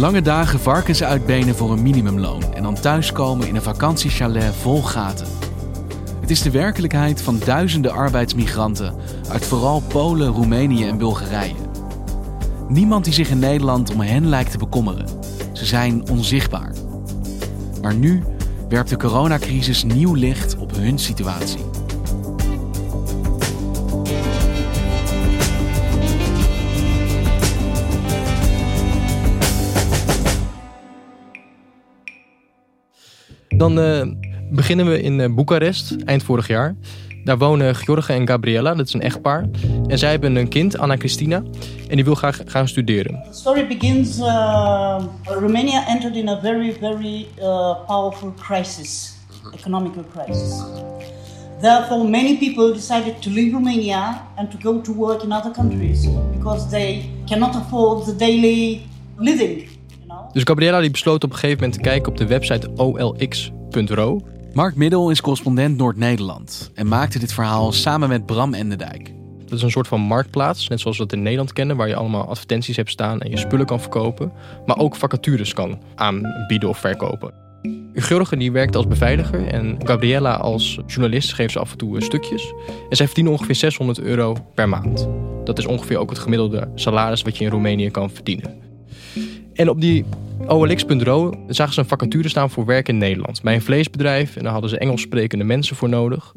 Lange dagen varkens uitbenen voor een minimumloon en dan thuiskomen in een vakantiechalet vol gaten. Het is de werkelijkheid van duizenden arbeidsmigranten uit vooral Polen, Roemenië en Bulgarije. Niemand die zich in Nederland om hen lijkt te bekommeren. Ze zijn onzichtbaar. Maar nu werpt de coronacrisis nieuw licht op hun situatie. Dan uh, beginnen we in uh, Boekarest, eind vorig jaar. Daar wonen George en Gabriella, dat is een echtpaar. En zij hebben een kind, Anna Christina, en die wil graag gaan studeren. The story begins. Uh, Romania entered in a very, very uh, powerful crisis, economic crisis. Therefore, many people decided to leave Romania and to go to work in other countries because they cannot afford the daily living. Dus Gabriella die besloot op een gegeven moment te kijken op de website olx.ro. Mark Middel is correspondent Noord-Nederland en maakte dit verhaal samen met Bram Endendijk. Dat is een soort van marktplaats, net zoals we dat in Nederland kennen, waar je allemaal advertenties hebt staan en je spullen kan verkopen, maar ook vacatures kan aanbieden of verkopen. George die werkt als beveiliger en Gabriella als journalist geeft ze af en toe stukjes. En zij verdienen ongeveer 600 euro per maand. Dat is ongeveer ook het gemiddelde salaris wat je in Roemenië kan verdienen. En op die OLX.ro zagen ze een vacature staan voor werk in Nederland. Bij een vleesbedrijf. En daar hadden ze Engels sprekende mensen voor nodig.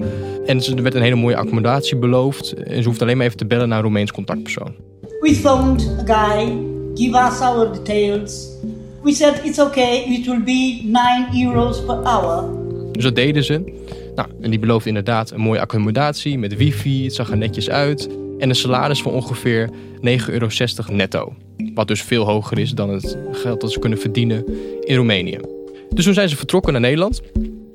En er werd een hele mooie accommodatie beloofd. En ze hoeft alleen maar even te bellen naar een Roemeens contactpersoon. We found a guy. Give us our details. We said it's okay. It will be 9 euros per hour. Dus dat deden ze. Nou, en die beloofde inderdaad een mooie accommodatie met wifi. Het zag er netjes uit. En een salaris van ongeveer 9,60 euro netto. Wat dus veel hoger is dan het geld dat ze kunnen verdienen in Roemenië. Dus toen zijn ze vertrokken naar Nederland.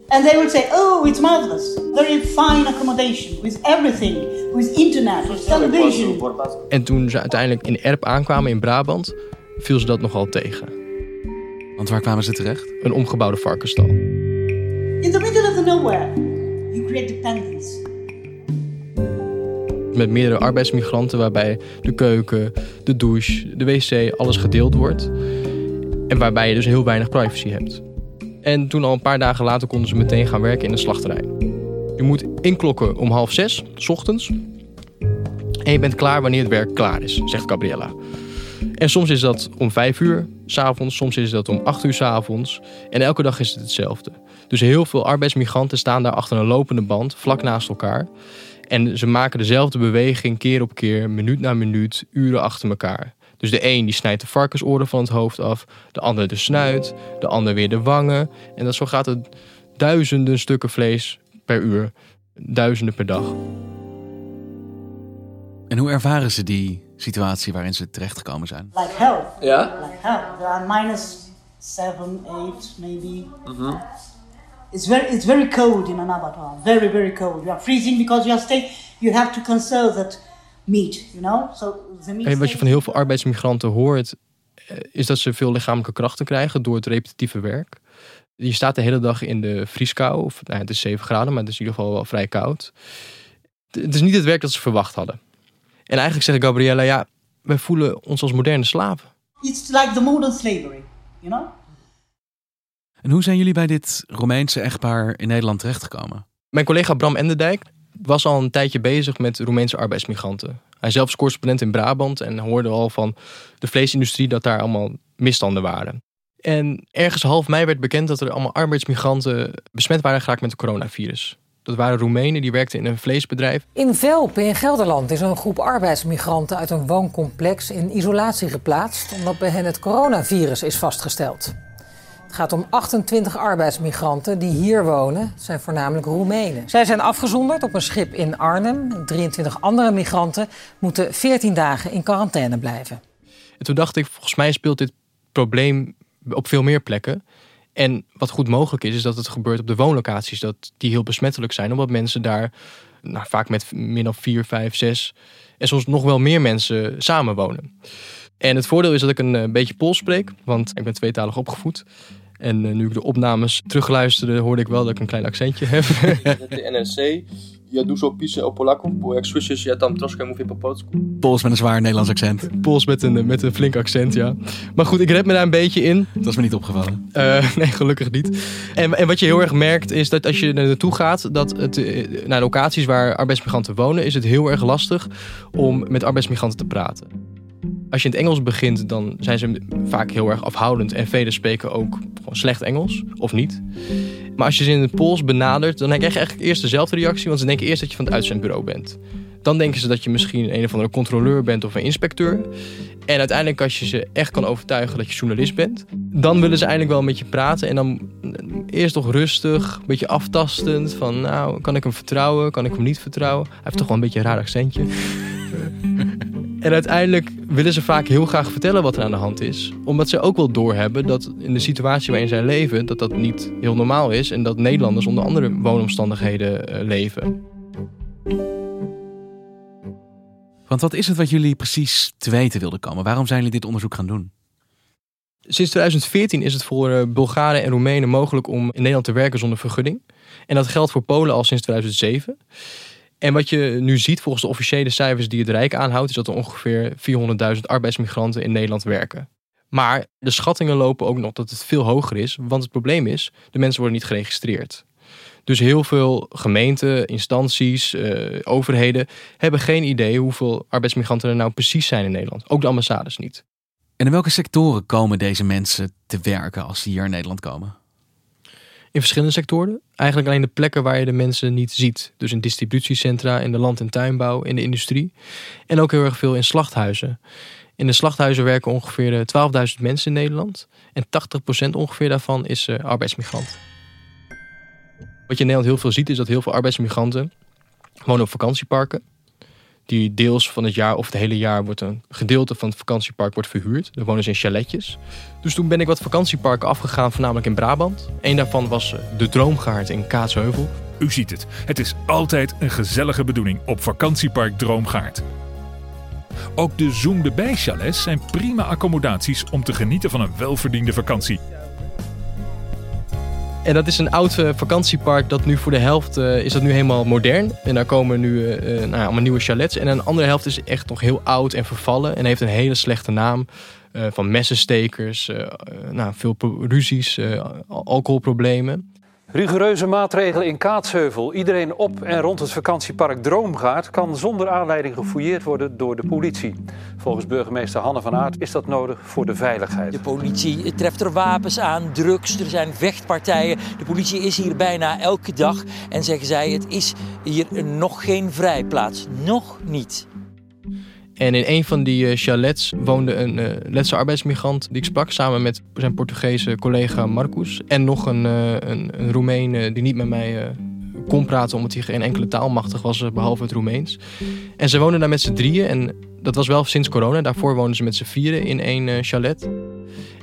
And they would say, oh, it's marvelous. Very fine accommodation, with everything, with internet, with television. En toen ze uiteindelijk in Erp aankwamen in Brabant, viel ze dat nogal tegen. Want waar kwamen ze terecht? Een omgebouwde varkenstal. In the middle of the nowhere, you create dependence met meerdere arbeidsmigranten, waarbij de keuken, de douche, de wc, alles gedeeld wordt. En waarbij je dus heel weinig privacy hebt. En toen al een paar dagen later konden ze meteen gaan werken in de slachterij. Je moet inklokken om half zes, s ochtends. En je bent klaar wanneer het werk klaar is, zegt Gabriella. En soms is dat om vijf uur s'avonds, soms is dat om acht uur s'avonds. En elke dag is het hetzelfde. Dus heel veel arbeidsmigranten staan daar achter een lopende band, vlak naast elkaar. En ze maken dezelfde beweging keer op keer, minuut na minuut, uren achter elkaar. Dus de een die snijdt de varkensoren van het hoofd af, de ander de snuit, de ander weer de wangen. En dat zo gaat het duizenden stukken vlees per uur, duizenden per dag. En hoe ervaren ze die situatie waarin ze terechtgekomen zijn? Like hell. Ja? Like hell. There are minus 7, 8 maybe. Mm It's very, it's very cold in an abattoir. Very, very cold. You are freezing because you are stay. You have to conserve that meat, you know. So the meat. En wat je van heel veel arbeidsmigranten hoort, eh, is dat ze veel lichamelijke krachten krijgen door het repetitieve werk. Je staat de hele dag in de vrieskou. Of, nou, het is 7 graden, maar het is in ieder geval wel vrij koud. Het is niet het werk dat ze verwacht hadden. En eigenlijk zegt Gabriella, ja, wij voelen ons als moderne slaven. It's like the modern slavery, you know. En hoe zijn jullie bij dit Romeinse echtpaar in Nederland terechtgekomen? Mijn collega Bram Enderdijk, was al een tijdje bezig met Roemeense arbeidsmigranten. Hij zelf is correspondent in Brabant en hoorde al van de vleesindustrie dat daar allemaal misstanden waren. En ergens half mei werd bekend dat er allemaal arbeidsmigranten besmet waren geraakt met het coronavirus. Dat waren Roemenen die werkten in een vleesbedrijf. In Velpen in Gelderland is een groep arbeidsmigranten uit een wooncomplex in isolatie geplaatst omdat bij hen het coronavirus is vastgesteld. Het gaat om 28 arbeidsmigranten die hier wonen. Zijn voornamelijk Roemenen. Zij zijn afgezonderd op een schip in Arnhem. 23 andere migranten moeten 14 dagen in quarantaine blijven. En toen dacht ik, volgens mij speelt dit probleem op veel meer plekken. En wat goed mogelijk is, is dat het gebeurt op de woonlocaties, dat die heel besmettelijk zijn, omdat mensen daar nou, vaak met meer dan vier, vijf, zes en soms nog wel meer mensen samenwonen. En het voordeel is dat ik een, een beetje Pools spreek, want ik ben tweetalig opgevoed. En uh, nu ik de opnames terugluisterde, hoorde ik wel dat ik een klein accentje heb. De NRC, ja dużo pisze o Polaków, bo jak słyszysz, ja tam troszkę mówię po polsku. Pools met een zwaar Nederlands accent. Pools met een, met een flink accent, ja. Maar goed, ik red me daar een beetje in. Dat is me niet opgevallen. Uh, nee, gelukkig niet. En, en wat je heel erg merkt, is dat als je naartoe gaat, dat het, naar locaties waar arbeidsmigranten wonen, is het heel erg lastig om met arbeidsmigranten te praten. Als je in het Engels begint, dan zijn ze vaak heel erg afhoudend. En velen spreken ook gewoon slecht Engels, of niet. Maar als je ze in het Pools benadert, dan krijg je eigenlijk eerst dezelfde reactie. Want ze denken eerst dat je van het uitzendbureau bent. Dan denken ze dat je misschien een of andere controleur bent of een inspecteur. En uiteindelijk als je ze echt kan overtuigen dat je journalist bent... dan willen ze eindelijk wel met je praten. En dan eerst toch rustig, een beetje aftastend. Van nou, kan ik hem vertrouwen? Kan ik hem niet vertrouwen? Hij heeft toch wel een beetje een raar accentje. En uiteindelijk willen ze vaak heel graag vertellen wat er aan de hand is. Omdat ze ook wel doorhebben dat in de situatie waarin zij leven... dat dat niet heel normaal is. En dat Nederlanders onder andere woonomstandigheden uh, leven. Want wat is het wat jullie precies te weten wilden komen? Waarom zijn jullie dit onderzoek gaan doen? Sinds 2014 is het voor uh, Bulgaren en Roemenen mogelijk om in Nederland te werken zonder vergunning. En dat geldt voor Polen al sinds 2007. En wat je nu ziet volgens de officiële cijfers die het Rijk aanhoudt, is dat er ongeveer 400.000 arbeidsmigranten in Nederland werken. Maar de schattingen lopen ook nog dat het veel hoger is, want het probleem is, de mensen worden niet geregistreerd. Dus heel veel gemeenten, instanties, uh, overheden hebben geen idee hoeveel arbeidsmigranten er nou precies zijn in Nederland. Ook de ambassades niet. En in welke sectoren komen deze mensen te werken als ze hier in Nederland komen? In verschillende sectoren. Eigenlijk alleen de plekken waar je de mensen niet ziet. Dus in distributiecentra, in de land- en tuinbouw, in de industrie. En ook heel erg veel in slachthuizen. In de slachthuizen werken ongeveer 12.000 mensen in Nederland. En 80% ongeveer daarvan is uh, arbeidsmigrant. Wat je in Nederland heel veel ziet, is dat heel veel arbeidsmigranten wonen op vakantieparken die deels van het jaar of het hele jaar wordt een gedeelte van het vakantiepark wordt verhuurd. Daar wonen ze in chaletjes. Dus toen ben ik wat vakantieparken afgegaan, voornamelijk in Brabant. Eén daarvan was eh, de Droomgaard in Kaatsheuvel. U ziet het, het is altijd een gezellige bedoeling op vakantiepark Droomgaard. Ook de Zoom de Bij chalets zijn prima accommodaties om te genieten van een welverdiende vakantie. En dat is een oud vakantiepark dat nu voor de helft uh, is dat nu helemaal modern. En daar komen nu uh, nou allemaal nieuwe chalets. En een andere helft is echt nog heel oud en vervallen. En heeft een hele slechte naam. Van messenstekers, nou, veel ruzies, alcoholproblemen. Rigoureuze maatregelen in Kaatsheuvel. Iedereen op en rond het vakantiepark Droomgaard kan zonder aanleiding gefouilleerd worden door de politie. Volgens burgemeester Hanne van Aert is dat nodig voor de veiligheid. De politie treft er wapens aan, drugs, er zijn vechtpartijen. De politie is hier bijna elke dag en zeggen zij: het is hier nog geen vrijplaats. Nog niet. En in een van die chalets woonde een uh, Letse arbeidsmigrant die ik sprak samen met zijn Portugese collega Marcus. En nog een, uh, een, een Roemeen die niet met mij kon praten omdat hij geen enkele taal machtig was behalve het Roemeens. En ze woonden daar met z'n drieën en dat was wel sinds corona. Daarvoor woonden ze met z'n vieren in één chalet.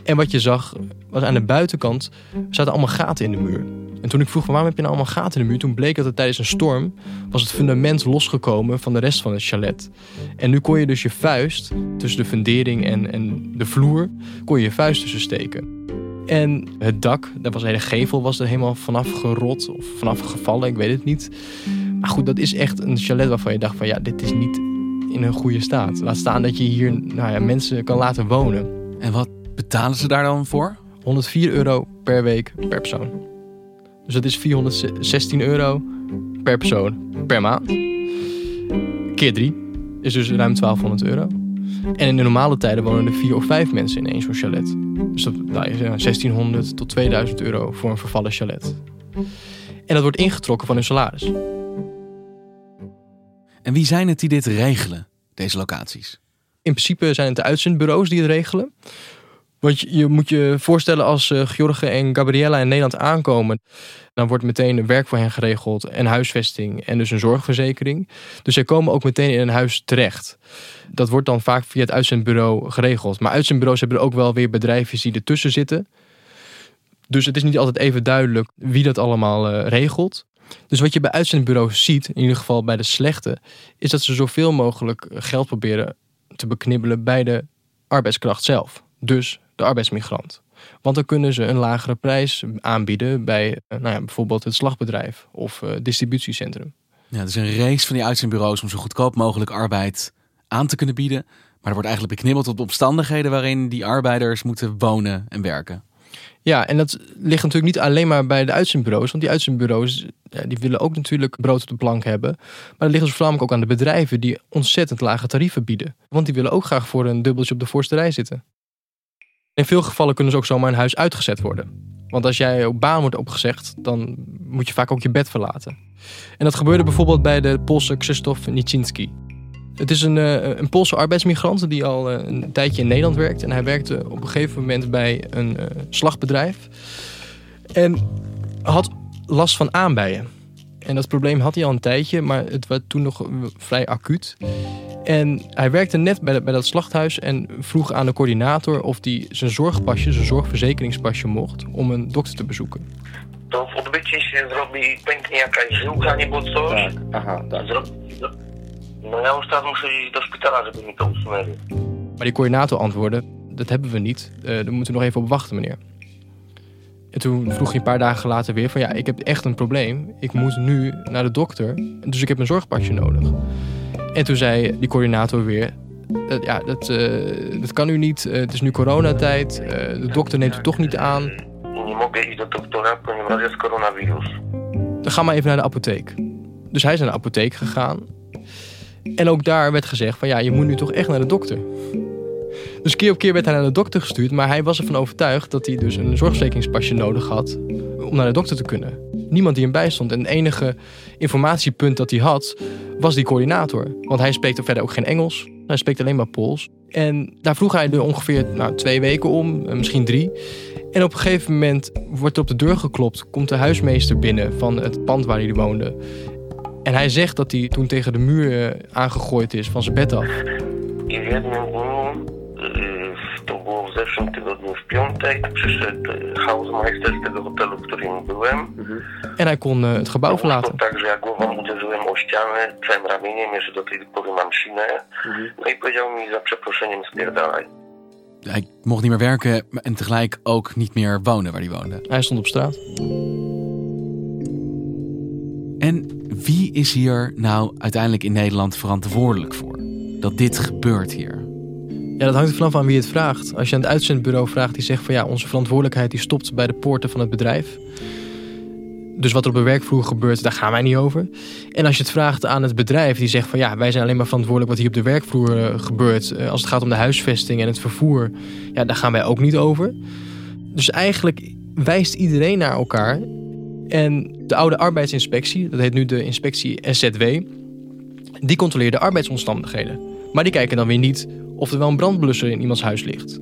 En wat je zag was aan de buitenkant zaten allemaal gaten in de muur. En toen ik vroeg waarom heb je nou allemaal gaten in de muur, toen bleek dat het tijdens een storm was het fundament losgekomen van de rest van het chalet. En nu kon je dus je vuist tussen de fundering en, en de vloer, kon je je vuist tussen steken. En het dak, daar was hele gevel, was er helemaal vanaf gerot of vanaf gevallen, ik weet het niet. Maar goed, dat is echt een chalet waarvan je dacht van ja, dit is niet in een goede staat. Laat staan dat je hier nou ja, mensen kan laten wonen. En wat betalen ze daar dan voor? 104 euro per week per persoon. Dus dat is 416 euro per persoon per maand. Keer drie is dus ruim 1200 euro. En in de normale tijden wonen er vier of vijf mensen in één zo'n chalet. Dus dat nou, is 1600 tot 2000 euro voor een vervallen chalet. En dat wordt ingetrokken van hun salaris. En wie zijn het die dit regelen, deze locaties? In principe zijn het de uitzendbureaus die het regelen. Want je, moet je voorstellen als uh, en Gabriella in Nederland aankomen. Dan wordt meteen werk voor hen geregeld en huisvesting en dus een zorgverzekering. Dus zij komen ook meteen in een huis terecht. Dat wordt dan vaak via het uitzendbureau geregeld. Maar uitzendbureaus hebben ook wel weer bedrijven die ertussen zitten. Dus het is niet altijd even duidelijk wie dat allemaal uh, regelt. Dus wat je bij uitzendbureaus ziet, in ieder geval bij de slechte, is dat ze zoveel mogelijk geld proberen te beknibbelen bij de arbeidskracht zelf. Dus de arbeidsmigrant. Want dan kunnen ze een lagere prijs aanbieden bij eh, nou ja, bijvoorbeeld het slagbedrijf of uh, distributiecentrum. Ja, het is een race van die uitzendbureaus om zo goedkoop mogelijk arbeid aan te kunnen bieden. Maar er wordt eigenlijk beknibbeld op de omstandigheden waarin die arbeiders moeten wonen en werken. Ja, en dat ligt natuurlijk niet alleen maar bij de uitzendbureaus. Want die uitzendbureaus die willen ook natuurlijk brood op de plank hebben. Maar dat ligt dus voornamelijk ook aan de bedrijven die ontzettend lage tarieven bieden. Want die willen ook graag voor een dubbeltje op de voorste rij zitten. In veel gevallen kunnen ze ook zomaar een huis uitgezet worden. Want als jij op baan wordt opgezegd, dan moet je vaak ook je bed verlaten. En dat gebeurde bijvoorbeeld bij de Poolse Krzysztof Nicinski. Het is een, eh, een Poolse arbeidsmigrant die al eh, een tijdje in Nederland werkt. En hij werkte op een gegeven moment bij een uh, slagbedrijf. En had last van aanbijen. En dat probleem had hij al een tijdje, maar het was toen nog vrij acuut. En hij werkte net bij, bij dat slachthuis en vroeg aan de coördinator of hij zijn zorgpasje, zijn zorgverzekeringspasje mocht om een dokter te bezoeken. To w odbycie się zrobi, pęknie jakaś żyłka albo coś. Tak, aha, tak. Zro... No ja już teraz muszę iść do szpitala, żeby mi to usunęli. Maar die coördinator antwoordde, dat hebben we niet. Uh, daar moeten we nog even op wachten, meneer. En toen vroeg hij een paar dagen later weer van ja, ik heb echt een probleem. Ik moet nu naar de dokter, dus ik heb een zorgpasje nodig. En toen zei die coördinator weer, ja, dat, uh, dat kan u niet. Uh, het is nu coronatijd. de dokter neemt u toch niet aan. Dan ga maar even naar de apotheek. Dus hij is naar de apotheek gegaan. En ook daar werd gezegd van ja, je moet nu toch echt naar de dokter. Dus keer op keer werd hij naar de dokter gestuurd, maar hij was ervan overtuigd dat hij dus een zorgverzekeringspasje nodig had om naar de dokter te kunnen. Niemand die hem bijstond. En het enige informatiepunt dat hij had, was die coördinator. Want hij spreekt verder ook geen Engels. Hij spreekt alleen maar Pools. En daar vroeg hij er ongeveer nou, twee weken om, eh, misschien drie. En op een gegeven moment wordt er op de deur geklopt. Komt de huismeester binnen van het pand waar hij woonde. En hij zegt dat hij toen tegen de muur eh, aangegooid is van zijn bed af. Było w zeszłym tygodniu w piątek. Przyszedł hausmeister z tego hotelu, w którym byłem. En hij kon het gebouw verlaten. Tak, że ja głową uderzyłem o ścianę, całym ramieniem, jeszcze do tej pory mam sinę. No i powiedział mi za przeproszeniem spierdalaj. Hij mocht niet meer werken en tegelijk ook niet meer wonen waar hij woonde. Hij stond op straat. En wie is hier nou uiteindelijk in Nederland verantwoordelijk voor? Dat dit gebeurt hier? Ja, dat hangt er vanaf aan wie het vraagt. Als je aan het uitzendbureau vraagt, die zegt van ja, onze verantwoordelijkheid die stopt bij de poorten van het bedrijf. Dus wat er op de werkvloer gebeurt, daar gaan wij niet over. En als je het vraagt aan het bedrijf, die zegt van ja, wij zijn alleen maar verantwoordelijk wat hier op de werkvloer uh, gebeurt. Uh, als het gaat om de huisvesting en het vervoer, ja, daar gaan wij ook niet over. Dus eigenlijk wijst iedereen naar elkaar. En de oude arbeidsinspectie, dat heet nu de inspectie SZW, die controleert de arbeidsomstandigheden. Maar die kijken dan weer niet of er wel een brandblusser in iemands huis ligt.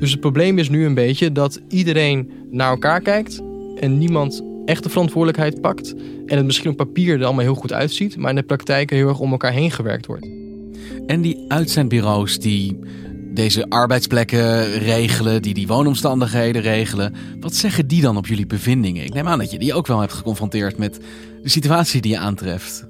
Dus het probleem is nu een beetje dat iedereen naar elkaar kijkt en niemand echt de verantwoordelijkheid pakt. En het misschien op papier er allemaal heel goed uitziet, maar in de praktijk heel erg om elkaar heen gewerkt wordt. En die uitzendbureaus die deze arbeidsplekken regelen, die die woonomstandigheden regelen. Wat zeggen die dan op jullie bevindingen? Ik neem aan dat je die ook wel hebt geconfronteerd met de situatie die je aantreft.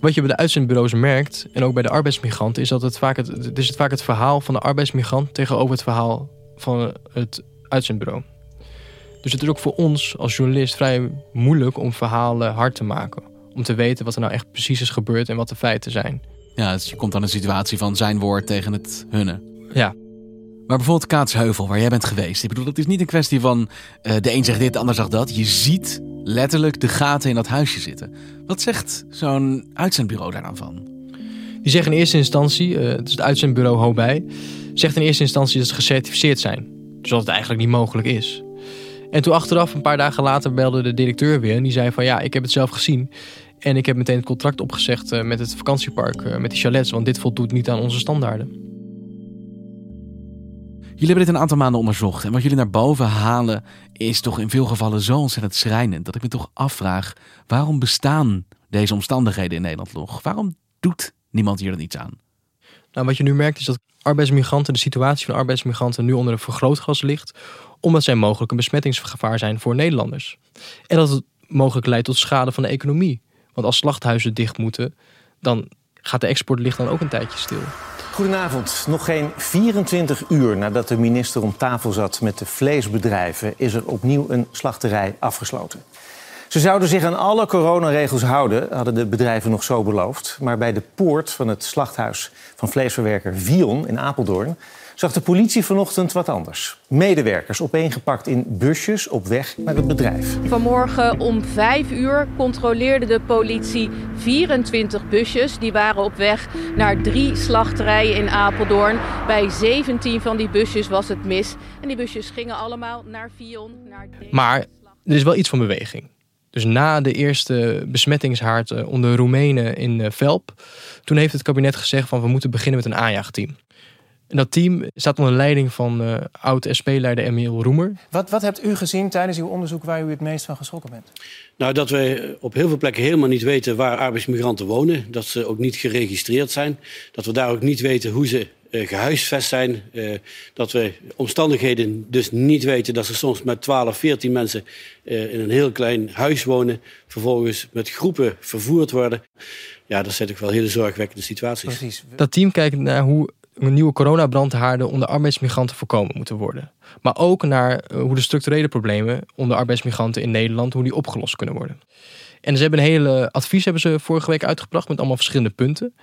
Wat je bij de uitzendbureaus merkt, en ook bij de arbeidsmigranten, is dat het vaak het, het, is het vaak het verhaal van de arbeidsmigrant tegenover het verhaal van het uitzendbureau. Dus het is ook voor ons als journalist vrij moeilijk om verhalen hard te maken. Om te weten wat er nou echt precies is gebeurd en wat de feiten zijn. Ja, dus je komt dan een situatie van zijn woord tegen het hunne. Ja. Maar bijvoorbeeld Kaatsheuvel, waar jij bent geweest. Ik bedoel, dat is niet een kwestie van uh, de een zegt dit, de ander zegt dat. Je ziet letterlijk de gaten in dat huisje zitten. Wat zegt zo'n uitzendbureau daar dan van? Die zeggen in eerste instantie, uh, het is het uitzendbureau Hobij, zegt in eerste instantie dat ze gecertificeerd zijn. Dus dat het eigenlijk niet mogelijk is. En toen achteraf, een paar dagen later, belde de directeur weer. En die zei van ja, ik heb het zelf gezien. En ik heb meteen het contract opgezegd uh, met het vakantiepark, uh, met die chalets. Want dit voldoet niet aan onze standaarden. Jullie hebben dit een aantal maanden onderzocht. En wat jullie naar boven halen is toch in veel gevallen zo ontzettend schrijnend. Dat ik me toch afvraag, waarom bestaan deze omstandigheden in Nederland nog? Waarom doet niemand hier dan iets aan? Nou, wat je nu merkt is dat arbeidsmigranten, de situatie van arbeidsmigranten nu onder een vergrootglas ligt. Omdat zij mogelijk een besmettingsgevaar zijn voor Nederlanders. En dat het mogelijk leidt tot schade van de economie. Want als slachthuizen dicht moeten, dan gaat de export ligt dan ook een tijdje stil. Goedenavond. Nog geen 24 uur nadat de minister om tafel zat met de vleesbedrijven, is er opnieuw een slachterij afgesloten. Ze zouden zich aan alle coronaregels houden, hadden de bedrijven nog zo beloofd. Maar bij de poort van het slachthuis van vleesverwerker Vion in Apeldoorn zag de politie vanochtend wat anders. Medewerkers opeengepakt in busjes op weg naar het bedrijf. Vanmorgen om 5 uur controleerde de politie 24 busjes. Die waren op weg naar drie slachterijen in Apeldoorn. Bij 17 van die busjes was het mis. En die busjes gingen allemaal naar Vion. Naar maar er is wel iets van beweging. Dus na de eerste besmettingshaard eh, onder Roemenen in eh, Velp, toen heeft het kabinet gezegd van we moeten beginnen met een aanjaagteam. En dat team staat onder leiding van uh, oud-SP-leider Emiel Roemer. Wat, wat hebt u gezien tijdens uw onderzoek waar u het meest van geschrokken bent? Nou, dat we op heel veel plekken helemaal niet weten waar arbeidsmigranten wonen. Dat ze ook niet geregistreerd zijn. Dat we daar ook niet weten hoe ze uh, gehuisvest zijn. Uh, dat we omstandigheden dus niet weten dat ze soms met 12, 14 mensen uh, in een heel klein huis wonen. Vervolgens met groepen vervoerd worden. Ja, dat zijn toch wel hele zorgwekkende situaties. Precies. Dat team kijkt naar hoe nieuwe coronabrandhaarden onder arbeidsmigranten voorkomen moeten worden. Maar ook naar hoe de structurele problemen onder arbeidsmigranten in Nederland, hoe die opgelost kunnen worden. En ze hebben een hele advies hebben ze vorige week uitgebracht met allemaal verschillende punten.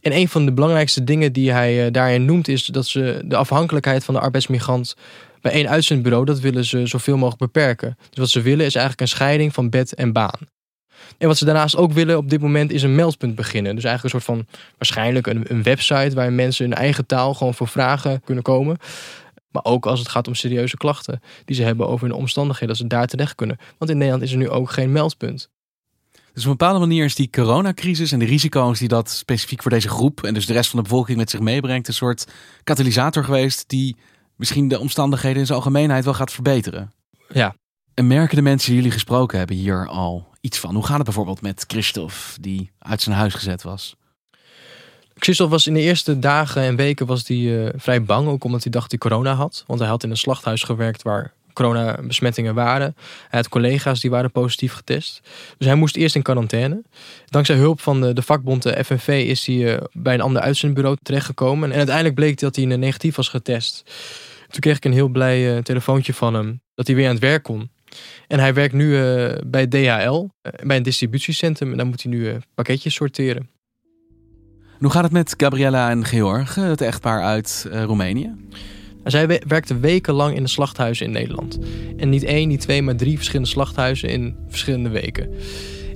En een van de belangrijkste dingen die hij uh, daarin noemt is dat ze de afhankelijkheid van de arbeidsmigrant bij één uitzendbureau, dat willen ze zoveel mogelijk beperken. Dus wat ze willen is eigenlijk een scheiding van bed en baan. En wat ze daarnaast ook willen op dit moment is een meldpunt beginnen. Dus eigenlijk een soort van waarschijnlijk een, een website waar mensen in eigen taal gewoon voor vragen kunnen komen. Maar ook als het gaat om serieuze klachten die ze hebben over hun omstandigheden, dat ze daar terecht kunnen. Want in Nederland is er nu ook geen meldpunt. Dus op een bepaalde manier is die coronacrisis en de risico's die dat specifiek voor deze groep en dus de rest van de bevolking met zich meebrengt, een soort katalysator geweest die misschien de omstandigheden in zijn algemeenheid wel gaat verbeteren. Ja. En merken de mensen die jullie gesproken hebben hier al iets van? Hoe gaat het bijvoorbeeld met Christophe, die uit zijn huis gezet was? Christophe was in de eerste dagen en weken was die, uh, vrij bang, ook omdat hij dacht hij corona had. Want hij had in een slachthuis gewerkt waar coronabesmettingen waren. Hij had collega's die waren positief getest. Dus hij moest eerst in quarantaine. Dankzij hulp van de, de vakbond de FNV is hij uh, bij een ander uitzendbureau terechtgekomen. En uiteindelijk bleek dat hij negatief was getest. Toen kreeg ik een heel blij uh, telefoontje van hem dat hij weer aan het werk kon. En hij werkt nu uh, bij DHL, bij een distributiecentrum. En daar moet hij nu pakketjes sorteren. Hoe gaat het met Gabriella en Georg, het echtpaar uit Roemenië? Zij werkte wekenlang in de slachthuizen in Nederland. En niet één, niet twee, maar drie verschillende slachthuizen in verschillende weken.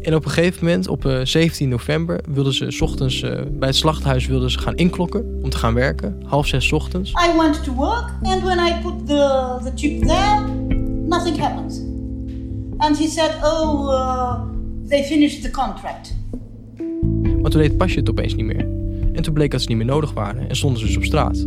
En op een gegeven moment, op 17 november, wilden ze s ochtends uh, bij het slachthuis wilden ze gaan inklokken om te gaan werken. Half zes ochtends. I went to work and when I put the, the chip there, nothing happened. And he said, oh, uh, they finished the contract. Maar toen deed pasje het opeens niet meer. En toen bleek dat ze niet meer nodig waren en stonden ze dus op straat.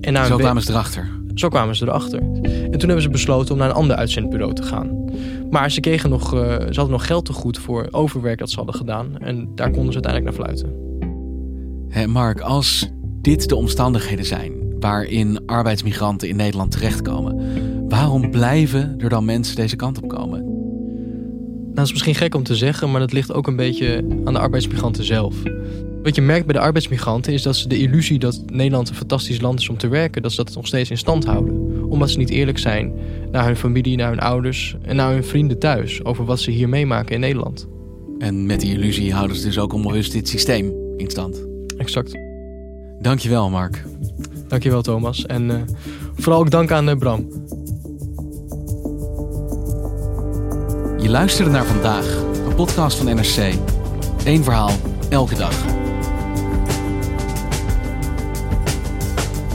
En na Zo kwamen ze erachter. Zo kwamen ze erachter. En toen hebben ze besloten om naar een ander uitzendbureau te gaan. Maar ze, kregen nog, uh, ze hadden nog geld te goed voor overwerk dat ze hadden gedaan. En daar konden ze uiteindelijk naar fluiten. Hey Mark, als dit de omstandigheden zijn waarin arbeidsmigranten in Nederland terechtkomen, waarom blijven er dan mensen deze kant op komen? Nou, dat is misschien gek om te zeggen, maar dat ligt ook een beetje aan de arbeidsmigranten zelf. Wat je merkt bij de arbeidsmigranten is dat ze de illusie dat Nederland een fantastisch land is om te werken, dat ze dat nog steeds in stand houden. Omdat ze niet eerlijk zijn naar hun familie, naar hun ouders en naar hun vrienden thuis over wat ze hier meemaken in Nederland. En met die illusie houden ze dus ook onbewust dit systeem in stand. Exact. Dankjewel, Mark. Dankjewel, Thomas. En uh, vooral ook dank aan uh, Bram. Je luisterde naar vandaag, een podcast van NRC. Eén verhaal, elke dag.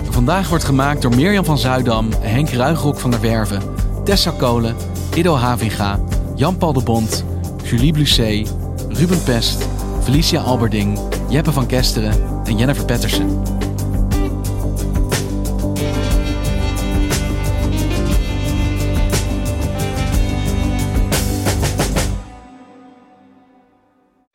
Vandaag wordt gemaakt door Mirjam van Zuidam, Henk Ruigrok van der Werven, Tessa Kolen, Ido Havinga, Jan-Paul de Bond, Julie Blusset, Ruben Pest, Felicia Alberding, Jeppe van Kesteren en Jennifer Patterson.